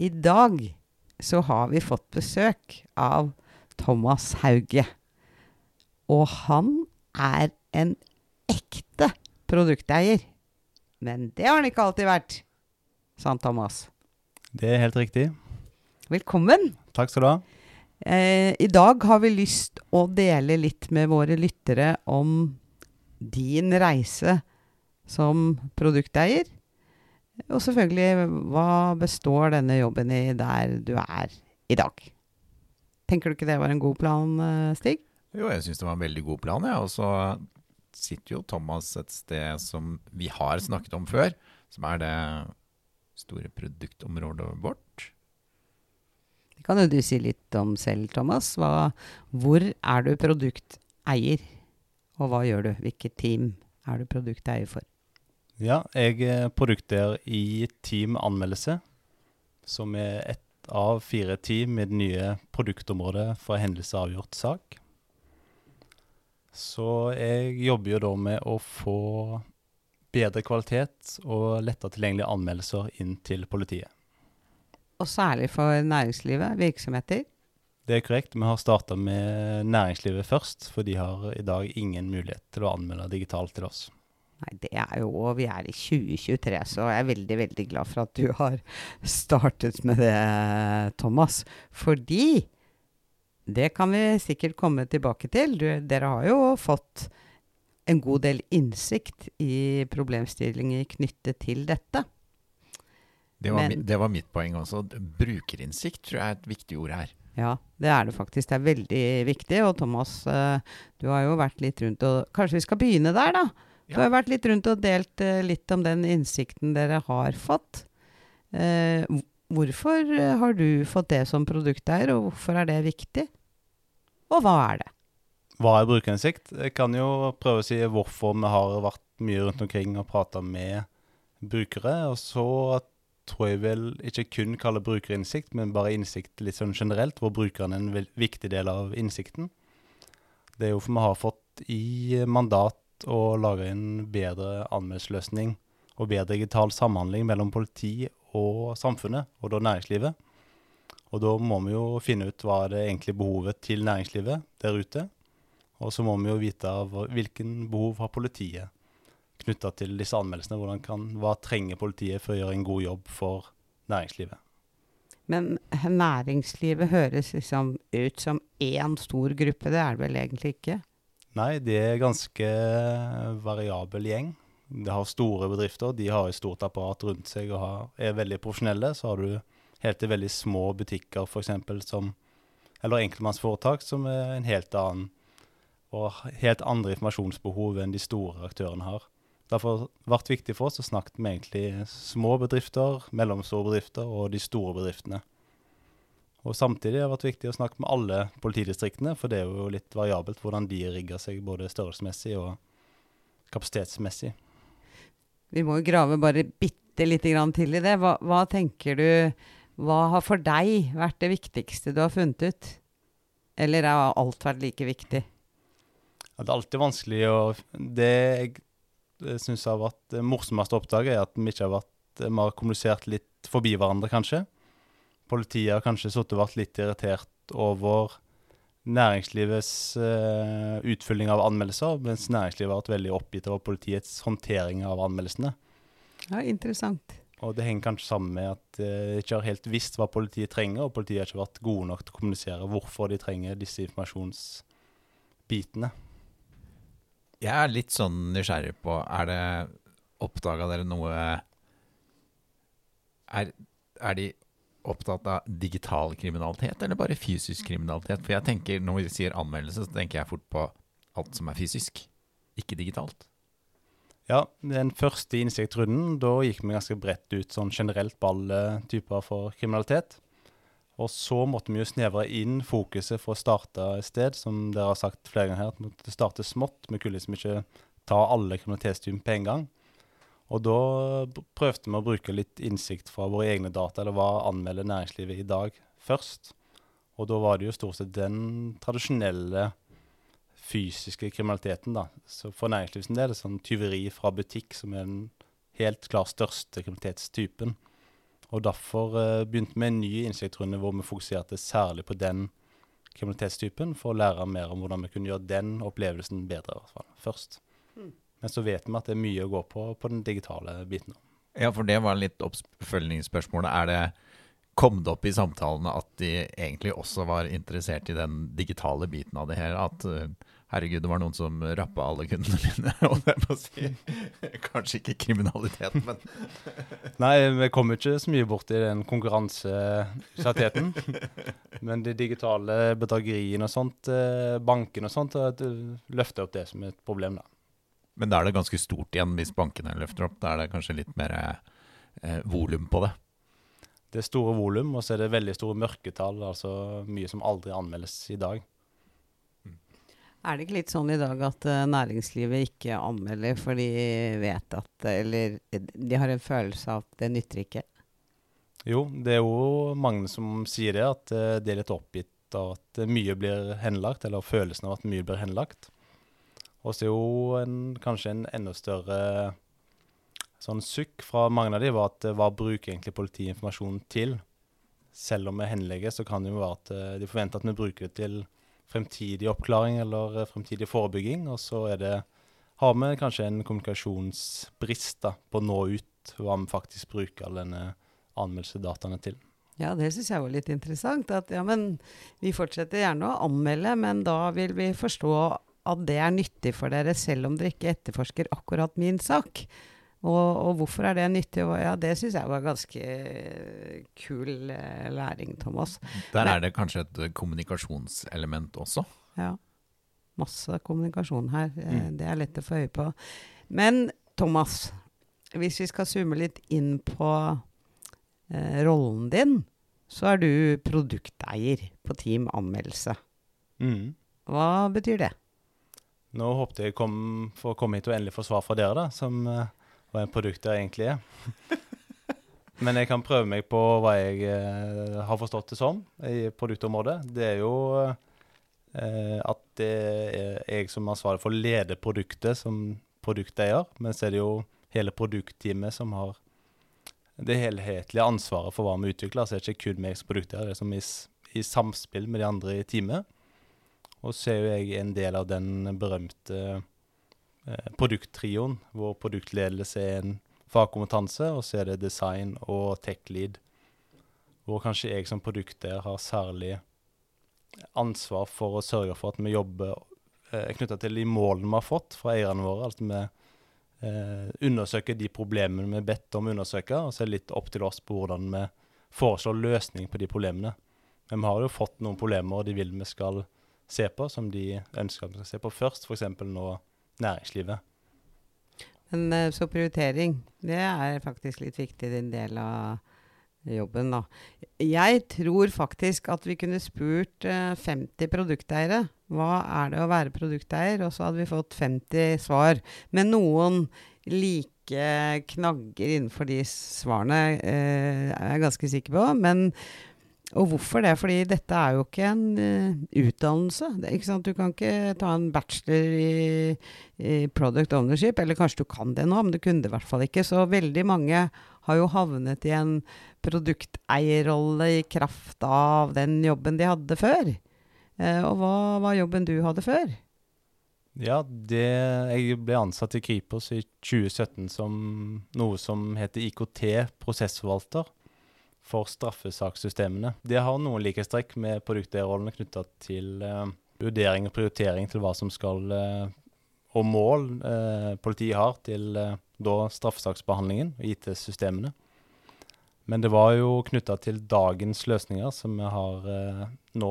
I dag så har vi fått besøk av Thomas Hauge. Og han er en ekte produkteier. Men det har han ikke alltid vært, sant Thomas? Det er helt riktig. Velkommen. Takk skal du ha. Eh, I dag har vi lyst å dele litt med våre lyttere om din reise som produkteier. Og selvfølgelig, hva består denne jobben i der du er i dag? Tenker du ikke det var en god plan, eh, Stig? Jo, jeg syns det var en veldig god plan, jeg. Ja. Og så sitter jo Thomas et sted som vi har snakket om før, som er det store produktområdet vårt. Det kan jo du si litt om selv, Thomas. Hva, hvor er du produkteier, og hva gjør du? Hvilket team er du produkteier for? Ja, jeg er produkteier i Team Anmeldelse, som er ett av fire team i det nye produktområdet for hendelse avgjort sak. Så jeg jobber jo da med å få bedre kvalitet og lettere tilgjengelige anmeldelser inn til politiet. Og særlig for næringslivet, virksomheter? Det er korrekt. Vi har starta med næringslivet først, for de har i dag ingen mulighet til å anmelde digitalt til oss. Nei, det er jo Vi er i 2023, så jeg er veldig, veldig glad for at du har startet med det, Thomas. Fordi det kan vi sikkert komme tilbake til. Du, dere har jo fått en god del innsikt i problemstillinger knyttet til dette. Det var, Men, det var mitt poeng også. Brukerinnsikt tror jeg er et viktig ord her. Ja, det er det faktisk. Det er veldig viktig. Og Thomas, du har jo vært litt rundt og Kanskje vi skal begynne der, da? Du har vært litt rundt og delt uh, litt om den innsikten dere har fått. Uh, hvorfor har du fått det som produkteier, og hvorfor er det viktig? Og hva er det? Hva er brukerinnsikt? Jeg kan jo prøve å si hvorfor vi har vært mye rundt omkring og prata med brukere. Og så tror jeg vel ikke kun kalle brukerinnsikt, men bare innsikt litt sånn generelt, hvor brukeren er en viktig del av innsikten. Det er jo for vi har fått i mandat å lage en bedre anmeldelsesløsning og bedre digital samhandling mellom politi og samfunnet, og da næringslivet. Og da må vi jo finne ut hva det egentlig behovet til næringslivet der ute. Og så må vi jo vite hvilken behov har politiet knytta til disse anmeldelsene. Kan, hva trenger politiet for å gjøre en god jobb for næringslivet. Men næringslivet høres liksom ut som én stor gruppe. Det er det vel egentlig ikke? Nei, det er ganske variabel gjeng. Det har store bedrifter. De har et stort apparat rundt seg og har, er veldig profesjonelle. Så har du helt til veldig små butikker, f.eks., som Eller enkeltmannsforetak, som er en helt annen og helt andre informasjonsbehov enn de store aktørene har. Derfor har det viktig for oss å snakke med egentlig små bedrifter, mellomstore bedrifter og de store bedriftene. Og Samtidig har det vært viktig å snakke med alle politidistriktene, for det er jo litt variabelt hvordan de rigger seg både størrelsesmessig og kapasitetsmessig. Vi må jo grave bare bitte lite grann til i det. Hva, hva, tenker du Hva har for deg vært det viktigste du har funnet ut? Eller har alt vært like viktig? Ja, det er alltid vanskelig å Det jeg syns har vært det morsomste å oppdage, er at vi ikke har vært Vi har kommunisert litt forbi hverandre, kanskje politiet har kanskje sittet og vært litt irritert over næringslivets uh, utfylling av anmeldelser, mens næringslivet har vært veldig oppgitt over politiets håndtering av anmeldelsene. Ja, interessant. Og det henger kanskje sammen med at de uh, ikke har helt visst hva politiet trenger, og politiet har ikke vært gode nok til å kommunisere hvorfor de trenger disse informasjonsbitene. Jeg er litt sånn nysgjerrig på Er det Oppdaga dere noe er, er de opptatt av digital kriminalitet eller bare fysisk kriminalitet? For jeg tenker, Når vi sier anmeldelse, så tenker jeg fort på alt som er fysisk, ikke digitalt. Ja, den første innsiktsrunden, da gikk vi ganske bredt ut sånn generelt på alle typer for kriminalitet. Og så måtte vi jo snevre inn fokuset for å starte et sted, som dere har sagt flere ganger her, at vi måtte starte smått. Vi kunne liksom ikke ta alle kriminalitetstyper på en gang. Og da prøvde vi å bruke litt innsikt fra våre egne data, eller hva anmelder næringslivet i dag, først. Og da var det jo stort sett den tradisjonelle fysiske kriminaliteten, da. Så for næringslivet del er det sånn tyveri fra butikk som er den helt klart største kriminalitetstypen. Og derfor uh, begynte vi en ny innsiktsrunde hvor vi fokuserte særlig på den kriminalitetstypen, for å lære mer om hvordan vi kunne gjøre den opplevelsen bedre i hvert fall, først. Men så vet vi at det er mye å gå på på den digitale biten. Ja, for det var litt oppfølgingsspørsmålet. Er det Kom det opp i samtalene at de egentlig også var interessert i den digitale biten av det her? At eh, herregud, det var noen som rappa alle kundene mine, Og jeg må si. Kanskje ikke kriminalitet, men Nei, vi kommer ikke så mye bort i den konkurranseutsattheten. Men de digitale bedrageriene og sånt, eh, bankene og sånt, eh, det løfter opp det som et problem, da. Men da er det ganske stort igjen hvis bankene løfter opp. Da er det kanskje litt mer eh, volum på det. Det er store volum, og så er det veldig store mørketall, altså mye som aldri anmeldes i dag. Er det ikke litt sånn i dag at eh, næringslivet ikke anmelder for de vet at Eller de har en følelse av at det nytter ikke? Jo, det er jo mange som sier det, at eh, de er litt oppgitt av at mye blir henlagt, eller følelsen av at mye blir henlagt. Og så er jo en, kanskje en enda større sånn sukk fra mange av de var at eh, hva bruker egentlig politiet informasjonen til? Selv om vi henlegger, så kan det jo være at eh, de forventer at vi bruker det til fremtidig oppklaring eller eh, fremtidig forebygging, og så det, har vi kanskje en kommunikasjonsbrist da, på å nå ut hva vi faktisk bruker all denne anmeldelsesdataene til. Ja, det syns jeg var litt interessant. At ja, men vi fortsetter gjerne å anmelde, men da vil vi forstå at det er nyttig for dere, selv om dere ikke etterforsker akkurat min sak. Og, og hvorfor er det nyttig? Ja, det syns jeg var ganske kul eh, læring, Thomas. Der Men- er det kanskje et eh, kommunikasjonselement også. Ja. Masse kommunikasjon her. Eh, Mm. Det er lett å få øye på. Men Thomas, hvis vi skal zoome litt inn på eh, rollen din, så er du produkteier på Team Anmeldelse. Mm. Hva betyr det? Nå håpte jeg å komme hit og endelig få svar fra dere, da, som uh, hva en produkt der egentlig er. Men jeg kan prøve meg på hva jeg uh, har forstått det som i produktområdet. Det er jo uh, at det er jeg som er ansvarlig for å lede produktet som produkteier, men så er det jo hele produktteamet som har det helhetlige ansvaret for hva vi utvikler. Så er det ikke kun meg som produkteier, det er som i, i samspill med de andre i teamet. Og så er jo jeg en del av den berømte eh, produkttrioen, hvor produktledelse er en fagkompetanse, og så er det design og tech-lead. Hvor kanskje jeg som produkter har særlig ansvar for å sørge for at vi jobber eh, knytta til de målene vi har fått fra eierne våre. Altså vi eh, undersøker de problemene vi er bedt om å undersøke, og så er det litt opp til oss på hvordan vi foreslår løsning på de problemene. Men vi har jo fått noen problemer og de vil vi skal se på, som de ønsker at vi skal se på først, f.eks. nå næringslivet. Men eh, så prioritering, det er faktisk litt viktig din del av jobben, da. Jeg tror faktisk at vi kunne spurt eh, 50 produkteiere hva er det å være produkteier, og så hadde vi fått 50 svar. Med noen like knagger innenfor de svarene, eh, er jeg ganske sikker på. Men og hvorfor det? Fordi dette er jo ikke en uh, utdannelse. Det, ikke? Du kan ikke ta en bachelor i, i product ownership, eller kanskje du kan det nå, men du kunne det i hvert fall ikke. Så veldig mange har jo havnet i en produkteierrolle i kraft av den jobben de hadde før. Uh, og hva var jobben du hadde før? Ja, det, jeg ble ansatt i Kripos i 2017 som noe som heter IKT prosessforvalter for straffesakssystemene. Det har noen likhetstrekk med produkterollene knytta til uh, vurdering og prioritering til hva som skal uh, og mål uh, politiet har til da straffesaksbehandlingen og IT-systemene. Men det var jo knytta til dagens løsninger som vi har nå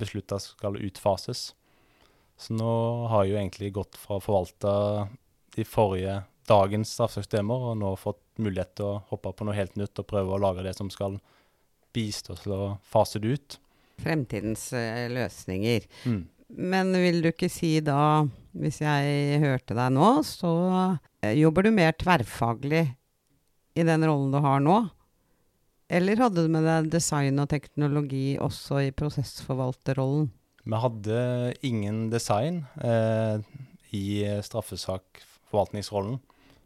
beslutta skal utfases. Så nå har jeg jo egentlig gått fra å forvalte de forrige dagens straffesystemer, og nå fått mulighet til å hoppe på noe helt nytt og prøve å lage det som skal bistå til å fase det ut. Fremtidens eh, løsninger. Mm. Men vil du ikke si da, hvis jeg hørte deg nå, så eh, jobber du mer tverrfaglig i den rollen du har nå? Eller hadde du med deg design og teknologi også i prosessforvalterrollen? Vi hadde ingen design eh, i straffesakforvaltningsrollen,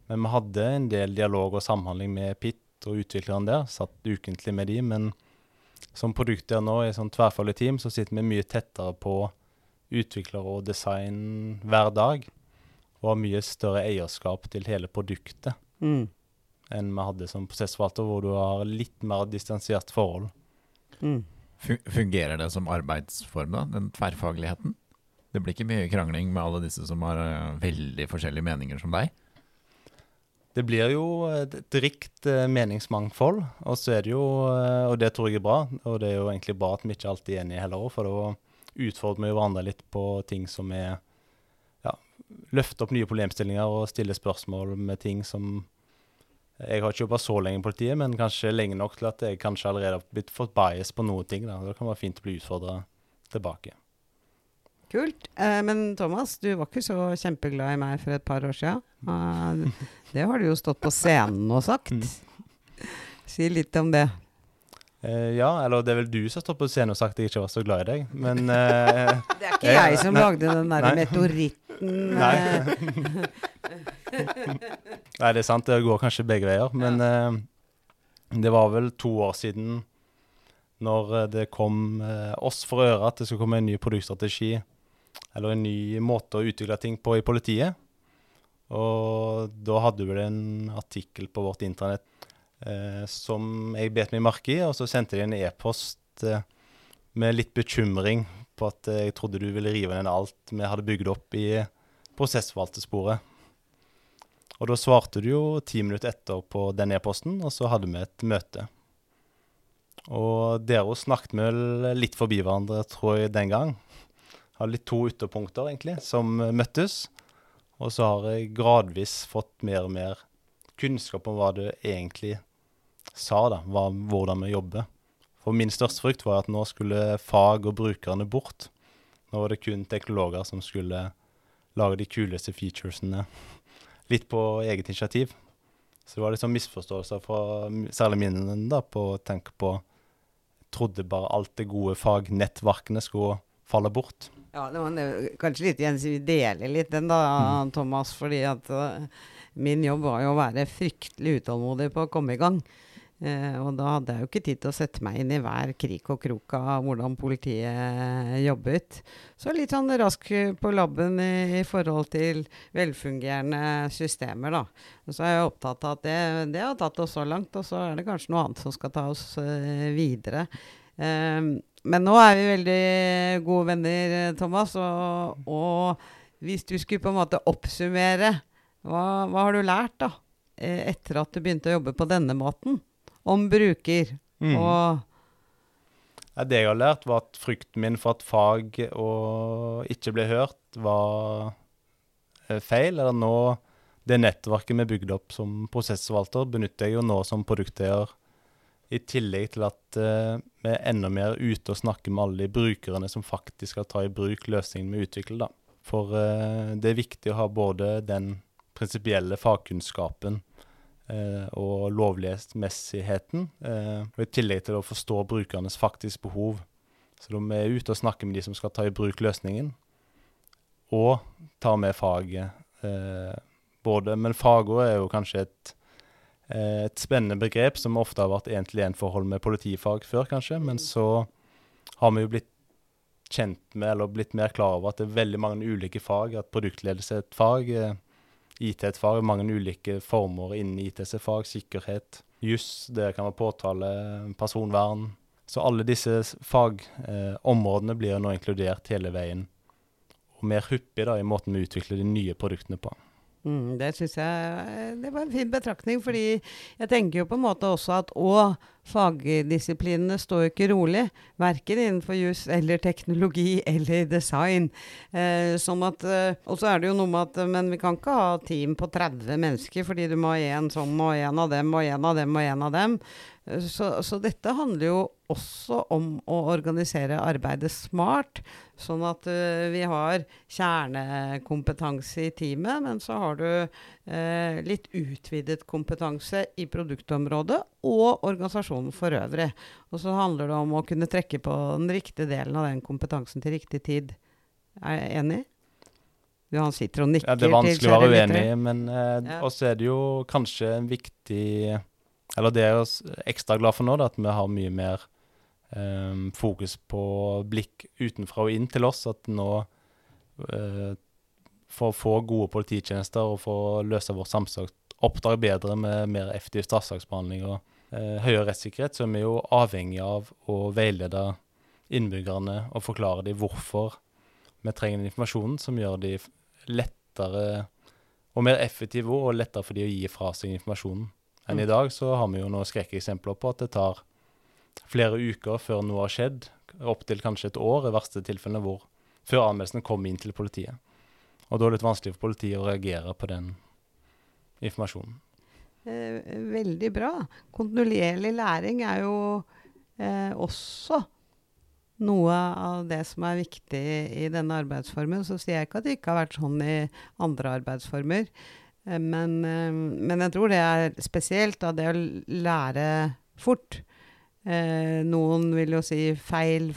men vi hadde en del dialog og samhandling med PIT og utviklerne der. Satt ukentlig med de, men som produkter nå i sånn tverrfaglig team, så sitter vi mye tettere på utviklere og design hver dag. Og har mye større eierskap til hele produktet Mm. enn vi hadde som prosessforvalter, hvor du har litt mer distansert forhold. Mm. Fungerer det som arbeidsform, da, den tverrfagligheten? Det blir ikke mye krangling med alle disse som har eh, veldig forskjellige meninger som deg? Det blir jo et rikt eh, meningsmangfold, og så er det jo, eh, og det tror jeg er bra, og det er jo egentlig bra at vi ikke alltid er enige heller for da utfordrer vi hverandre litt på ting som er Ja, løfte opp nye problemstillinger og stille spørsmål med ting som Jeg har ikke jobba så lenge i politiet, men kanskje lenge nok til at jeg kanskje allerede har blitt fått bias på noen ting. Da. Det kan være fint å bli utfordra tilbake. Kult. Eh, men Thomas, du var ikke så kjempeglad i meg for et par år siden. Eh, det har du jo stått på scenen og sagt. Mm. Si litt om det. Eh, ja, eller det er vel du som har stått på scenen og sagt at jeg ikke var så glad i deg, men eh, Det er ikke Eh, jeg som nei. lagde den der Nei. meteoritten. Nei. eh, Nei, det er sant. Det går kanskje begge veier. Men eh, det var vel to år siden når eh, det kom eh, oss for øre at det skulle komme en ny produktstrategi, eller en ny måte å utvikle ting på i politiet. Og da hadde vi en artikkel på vårt internett eh, som jeg bet meg merke i, og så sendte de en e-post eh, med litt bekymring på at eh, jeg trodde du ville rive ned alt vi hadde bygd opp i prosessforvaltersporet. Og da svarte du jo ti minutter etter på den e-posten, og så hadde vi et møte. Og dere snakket vel litt forbi hverandre, tror jeg, den gang. Hadde litt to ytterpunkter, egentlig, som møttes. Og så har jeg gradvis fått mer og mer kunnskap om hva du egentlig sa, da. Hva, hvordan vi jobber. For min største frykt var at nå skulle fag og brukerne bort. Nå var det kun teknologer som skulle lage de kuleste featuresene litt på eget initiativ. Så det var litt sånn misforståelser fra særlig mine da, på å tenke på Jeg Trodde bare alt det gode fagnettverkene skulle falle bort. Ja, det var kanskje litt gjensidig. Vi deler litt den da, Thomas. Fordi at eh, min jobb var jo å være fryktelig utålmodig på å komme i gang. Eh, og da hadde jeg jo ikke tid til å sette meg inn i hver krik og krok av hvordan politiet jobbet. Så litt sånn rask på labben i, i forhold til velfungerende systemer, da. Og så er jeg opptatt av at det, det har tatt oss så langt, og så er det kanskje noe annet som skal ta oss eh, videre. Eh, men nå er vi veldig gode venner, eh, Thomas. Og, og hvis du skulle på en måte oppsummere, hva, hva har du lært da? eh, Etter at du begynte å jobbe på denne måten? Om bruker Mm. og det jeg har lært, var at frykten min for at fag og ikke ble hørt, var eh, feil. Eller nå Det nettverket vi bygde opp som prosessforvalter, benytter jeg jo nå som produkteier. I tillegg til at uh, vi er enda mer ute og snakker med alle de brukerne som faktisk skal ta i bruk løsningen vi utvikler. da. For uh, det er viktig å ha både den prinsipielle fagkunnskapen uh, og lovlighetsmessigheten, og i tillegg til å forstå brukernes faktiske behov. Så da vi er ute og snakker med de som skal ta i bruk løsningen, og tar med faget. Både, men faget er jo kanskje et, et spennende begrep som ofte har vært én-til-én-forhold med politifag før, kanskje. Men så har vi jo blitt kjent med, eller blitt mer klar over, at det er veldig mange ulike fag. At produktledelse er et fag. eh, IT er et fag, mange ulike former innen IT er fag, sikkerhet, juss, det kan være påtale, personvern. Så alle disse fagområdene eh, blir nå inkludert hele veien. Og mer hyppig da, i måten vi utvikler de nye produktene på. Mm, det syns jeg eh, det var en fin betraktning, fordi jeg tenker jo på en måte også at òg fagdisiplinene står jo ikke rolig. Verken innenfor jus eller teknologi eller design. Eh, sånn at, eh, og så er det jo noe med at Men vi kan ikke ha team på 30 mennesker, fordi du må ha én sånn og én av dem og én av dem og én av dem. Så, så, dette handler jo også om å organisere arbeidet smart, sånn at uh, vi har kjernekompetanse i teamet, men så har du uh, litt utvidet kompetanse i produktområdet og organisasjonen for øvrig. Og så handler det om å kunne trekke på den riktige delen av den kompetansen til riktig tid. Er jeg enig? Du, han sitter og nikker. Ja, det er vanskelig å være uenig, men uh, ja. også er det jo kanskje en viktig eller det er jeg ekstra glad for nå, da, at vi har mye mer um, fokus på blikk utenfra og inn til oss. At nå uh, For å få gode polititjenester og for å løse vårt samfunnsoppdrag bedre med mer effektiv straffesaksbehandling og uh, høyere rettssikkerhet, så er vi jo avhengig av å veilede innbyggerne og forklare dem hvorfor vi trenger den informasjonen som gjør de lettere og mer effektive og lettere for de å gi fra seg informasjonen enn i dag, så har vi jo noen skrekkeksempler på at det tar flere uker før noe har skjedd. Opptil kanskje et år i verste tilfellene hvor før anmeldelsen kommer inn til politiet. Og da er det litt vanskelig for politiet å reagere på den informasjonen. Eh, veldig bra. Kontinuerlig læring er jo eh, også noe av det som er viktig i denne arbeidsformen. Så sier jeg ikke at det ikke har vært sånn i andre arbeidsformer. Eh, men, eh, men, jeg tror det er spesielt da, det å lære fort. Eh, noen vil jo si feil,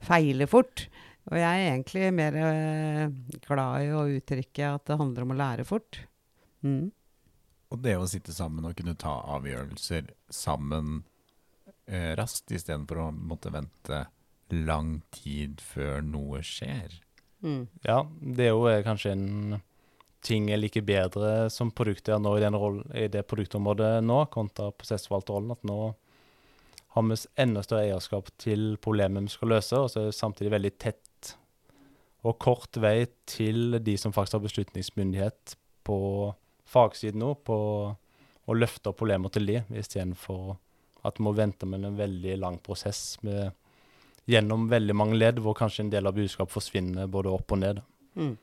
feile fort. Og jeg er egentlig mer eh, glad i å uttrykke at det handler om å lære fort. Mm. Og det å sitte sammen og kunne ta avgjørelser sammen eh, raskt, istedenfor å måtte vente lang tid før noe skjer. Mm. Ja, det er jo kanskje en ting er like bedre som produkter nå i, rollen, i, det produktområdet nå, kontra prosessforvalterrollen. At nå har vi enda større eierskap til problemet vi skal løse, og så er det samtidig veldig tett og kort vei til de som faktisk har beslutningsmyndighet på fagsiden nå, på å løfte opp problemer til de, istedenfor at vi må vente med en veldig lang prosess med, gjennom veldig mange ledd, hvor kanskje en del av budskapet forsvinner både opp og ned. Mm.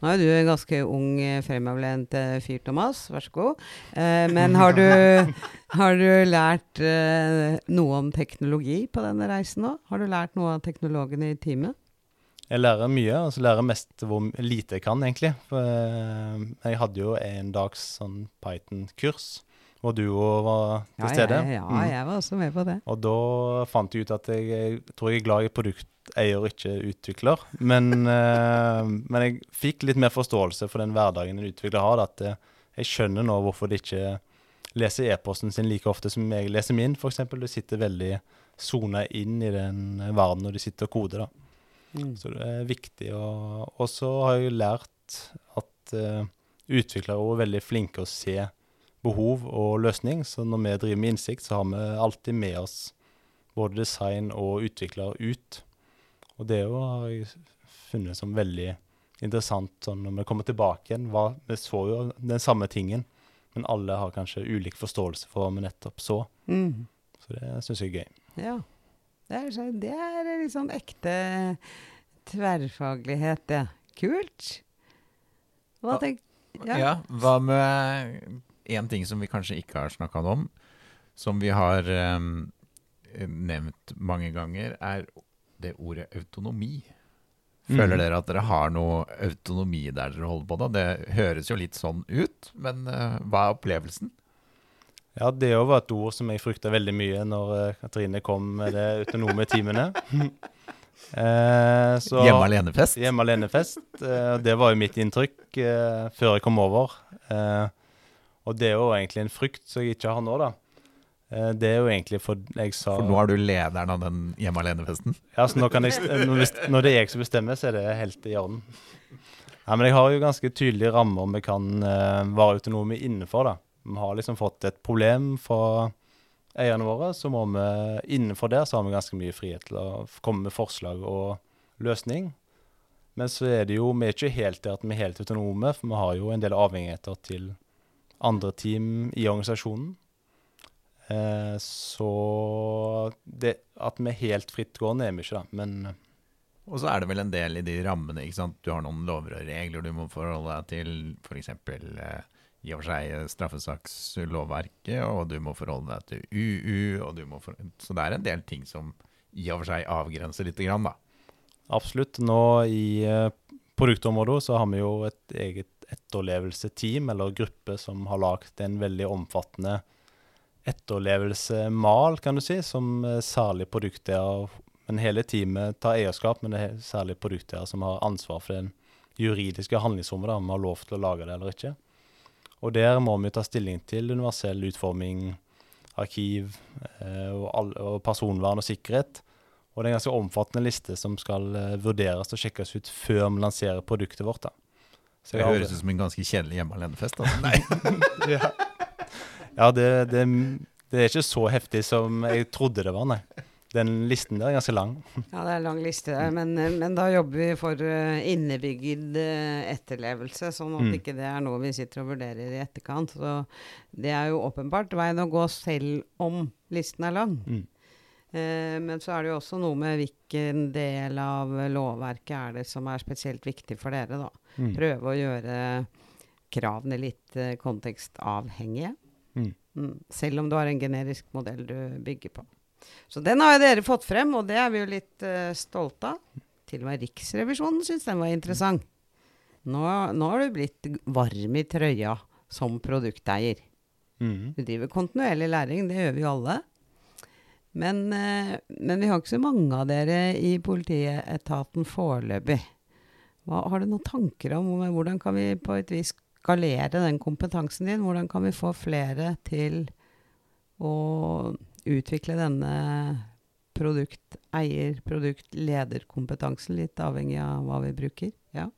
Nå er du en ganske ung, eh, fremoverlent eh, fyr, Thomas. Vær så god. Eh, men har du, har du lært eh, noe om teknologi på denne reisen nå? Har du lært noe av teknologene i teamet? Jeg lærer mye, og så lærer jeg mest hvor lite jeg kan, egentlig. For, eh, jeg hadde jo en dags sånn Python-kurs hvor du var til ja, stede. Ja, ja, mm. jeg var også med på det. Og da fant jeg ut at jeg, jeg tror jeg er glad i produkteier, ikke utvikler. Men, uh, men, jeg fikk litt mer forståelse for den hverdagen en utvikler har. At jeg, eh, jeg skjønner nå hvorfor de ikke leser e-posten sin like ofte som jeg leser min, f.eks. Du sitter veldig sona inn i den verden når du sitter og koder. da. Mm. Så det er viktig. Og så har jeg lært at uh, utviklere er veldig flinke å se behov og løsning. Så når vi driver med innsikt, så har vi alltid med oss både design og utvikler ut. Og det har jeg funnet som veldig interessant sånn når vi kommer tilbake igjen. Hva, vi så jo den samme tingen, men alle har kanskje ulik forståelse for hva vi nettopp så. Mm. Så det syns jeg er gøy. Ja. Det er, det er litt sånn ekte tverrfaglighet, det. Kult. Hva tenker ja. ja. Hva med én ting som vi kanskje ikke har snakka om, som vi har um, nevnt mange ganger, er det ordet autonomi. Føler mm. dere at dere har noe autonomi der dere holder på? da? Det høres jo litt sånn ut, men uh, hva er opplevelsen? Ja, det var et ord som jeg frykta veldig mye når uh, Katrine kom med det autonome timene. eh, hjemme alene-fest? Hjemme alene-fest. Eh, det var jo mitt inntrykk eh, før jeg kom over. Eh, og det er jo egentlig en frykt som jeg ikke har nå, da. Eh, det er jo egentlig for jeg sa For nå er du lederen av den hjemme alene-festen? Ja, så nå kan jeg, når det er jeg som bestemmer, så er det helt i orden. Nei, men jeg har jo ganske tydelige rammer vi kan uh, være autonome innenfor. da. Vi har liksom fått et problem fra eierne våre, så må vi innenfor der så har vi ganske mye frihet til å komme med forslag og løsning. Men så er det jo, vi er ikke helt der at vi er helt autonome, for vi har jo en del avhengigheter til andre team i organisasjonen. Eh, så det, at vi helt fritt går, er vi ikke, da. Men eh, Og så er det vel en del i de rammene. ikke sant? Du har noen lover og regler du må forholde deg til. F.eks. Eh, i og for seg eh, straffesakslovverket, og du må forholde deg til UU. og du må for... Så det er en del ting som i og for seg avgrenser lite grann, da. absolutt. Nå i eh, produktområdet så har vi jo et eget etterlevelseteam, eller gruppe, som har lagd en veldig omfattende etterlevelsemal, kan du si, som særlig særlig produkteier Men hele teamet tar eierskap, men det er særlig produkteier som har ansvar for den juridiske handlingsrommet, om vi har lov til å lage det eller ikke. Og der må vi ta stilling til universell utforming, arkiv eh, og personvern og sikkerhet. Og det er en ganske omfattende liste som skal eh, vurderes og sjekkes ut før vi lanserer produktet vårt. da. Så Det høres ut som en ganske kjedelig hjemme alene-fest. Altså. Ja, ja det, det, det er ikke så heftig som jeg trodde det var, nei. Den listen der er ganske lang. Ja, det er en lang liste der, men, men da jobber vi for eh, innebygd eh, etterlevelse, sånn at Mm. ikke det er noe vi sitter og vurderer i etterkant. Så det er jo åpenbart veien å gå selv om listen er lang. Mm. Eh, men så er det jo også noe med hvilken del av lovverket er det som er spesielt viktig for dere, da. Mm. Prøve å gjøre kravene litt eh, kontekstavhengige. Mm. Mm. Selv om du har en generisk modell du bygger på. Så den har jo dere fått frem, og det er vi jo litt uh, stolte av. Til og med Riksrevisjonen syns den var interessant. Nå, nå har du blitt varm i trøya som produkteier. Mm. Vi driver kontinuerlig læring, det gjør vi jo alle. Men, eh, men vi har ikke så mange av dere i politietaten foreløpig. Har du noen tanker om hvordan kan vi på et vis skalere den kompetansen din? Hvordan kan vi få flere til å utvikle denne produkteier, produktlederkompetansen, litt avhengig av hva vi bruker? Ja.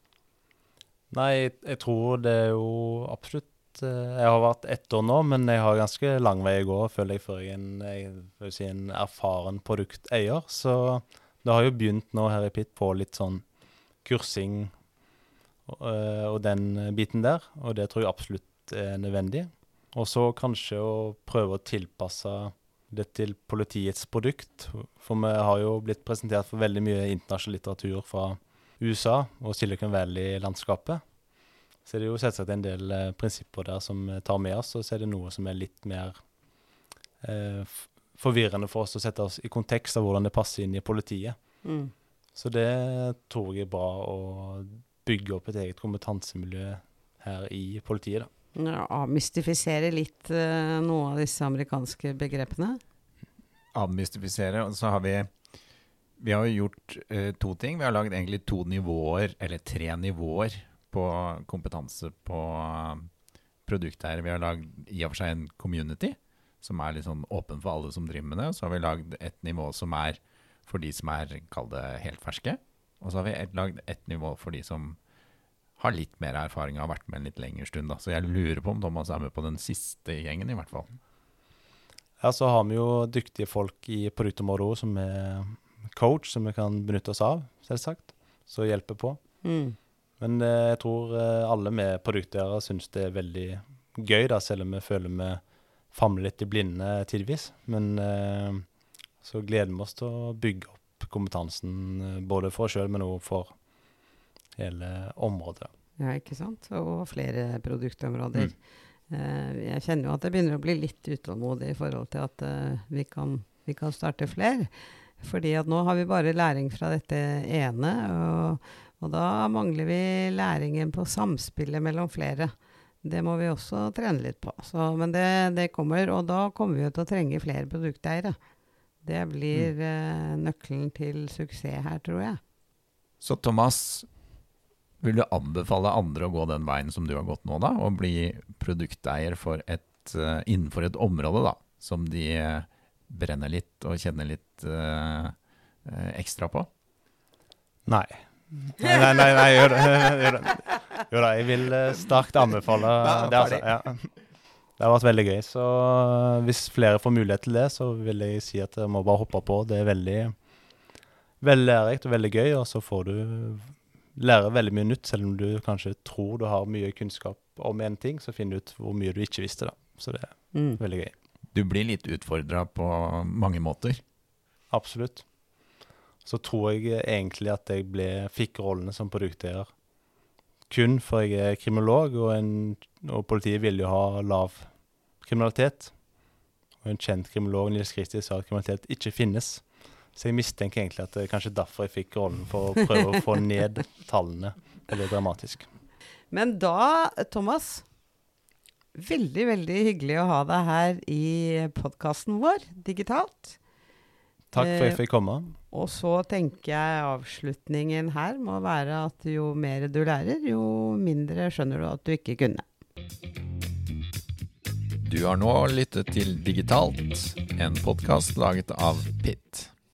Nei, jeg, tror det er jo absolutt Jeg har vært ett år nå, men jeg har ganske lang vei å gå, føler jeg, før jeg er en, jeg si en erfaren produkteier. Så det har jo begynt nå her i Pitt på litt sånn kursing og, eh, og den biten der, og det tror jeg absolutt er nødvendig. Og så kanskje å prøve å tilpasse det til politiets produkt. For vi har jo blitt presentert for veldig mye internasjonal litteratur fra USA og Silicon Valley-landskapet. Så det er jo selvsagt en del eh, prinsipper der som vi tar med oss, og så er det noe som er litt mer eh, forvirrende for oss å sette oss i kontekst av hvordan det passer inn i politiet. Mm. Så det tror jeg er bra å bygge opp et eget kompetansemiljø her i politiet, da. Ja, Avmystifisere litt eh, noe av disse amerikanske begrepene. avmystifisere. Og så har vi Vi har jo gjort eh, to ting. Vi har lagd egentlig to nivåer, eller tre nivåer, på kompetanse på produktet her. Vi har lagd i og for seg en community, som er litt sånn åpen for alle som driver med det. Så har vi lagd et nivå som er for de som er, kall det, helt ferske. Og så har vi lagd et nivå for de som har litt mer erfaring og har vært med en litt lengre stund. Da. Så jeg lurer på om Thomas er med på den siste gjengen, i hvert fall. Ja, så har vi jo dyktige folk i også, som er coach, som vi kan benytte oss av, selvsagt. Så hjelper på. Mm. Men eh, jeg tror eh, alle med produkteiere syns det er veldig gøy, da, selv om vi føler vi famler litt i blinde tidvis. Men eh, så gleder vi oss til å bygge opp kompetansen både for oss sjøl, men òg for hele området. Ja, ikke sant? Og flere produktområder. Mm. Eh, jeg kjenner jo at jeg begynner å bli litt utålmodig i forhold til at vi, kan, vi kan starte flere. Fordi at nå har vi bare læring fra dette ene, og, og da mangler vi læringen på samspillet mellom flere. Det må vi også trene litt på. Så, men det, det kommer, og da kommer vi til å trenge flere produkteiere. Det blir eh, nøkkelen til suksess her, tror jeg. Så Thomas, vil du anbefale andre å gå den veien som du har gått nå, da? Og bli produkteier for et, uh, innenfor et område da, som de eh, brenner litt og kjenner litt eh, ekstra på? Nei. Nei, nei, nei, nei gjør det. Gjør det. Jo da, jeg vil eh, sterkt anbefale det. Altså, ja. Det har vært veldig gøy. Så eh, hvis flere får mulighet til det, så vil jeg si at dere må bare hoppe på. Det er veldig, veldig lærerikt og veldig gøy, og så får du lære veldig mye nytt. Selv om du kanskje tror du har mye kunnskap om en ting, så finner du ut hvor mye du ikke visste. da. Så det er Mm. veldig gøy. du blir litt utfordra på mange måter. Absolutt. Så tror jeg egentlig at jeg ble, fikk rollene som produkteier kun for jeg er kriminolog, og, en, og politiet ville jo ha lav kriminalitet. Og en kjent kriminolog, Nils Kristi, sa at kriminalitet ikke finnes. Så jeg mistenker egentlig at det er kanskje derfor jeg fikk rollen, for å prøve å få ned tallene veldig dramatisk. Men da, Thomas Veldig, veldig hyggelig å ha deg her i podkasten vår digitalt. Takk for at jeg fikk komme. Og så tenker jeg avslutningen her må være at jo mer du lærer, jo mindre skjønner du at du ikke kunne. Du har nå lyttet til Digitalt, en podkast laget av Pitt.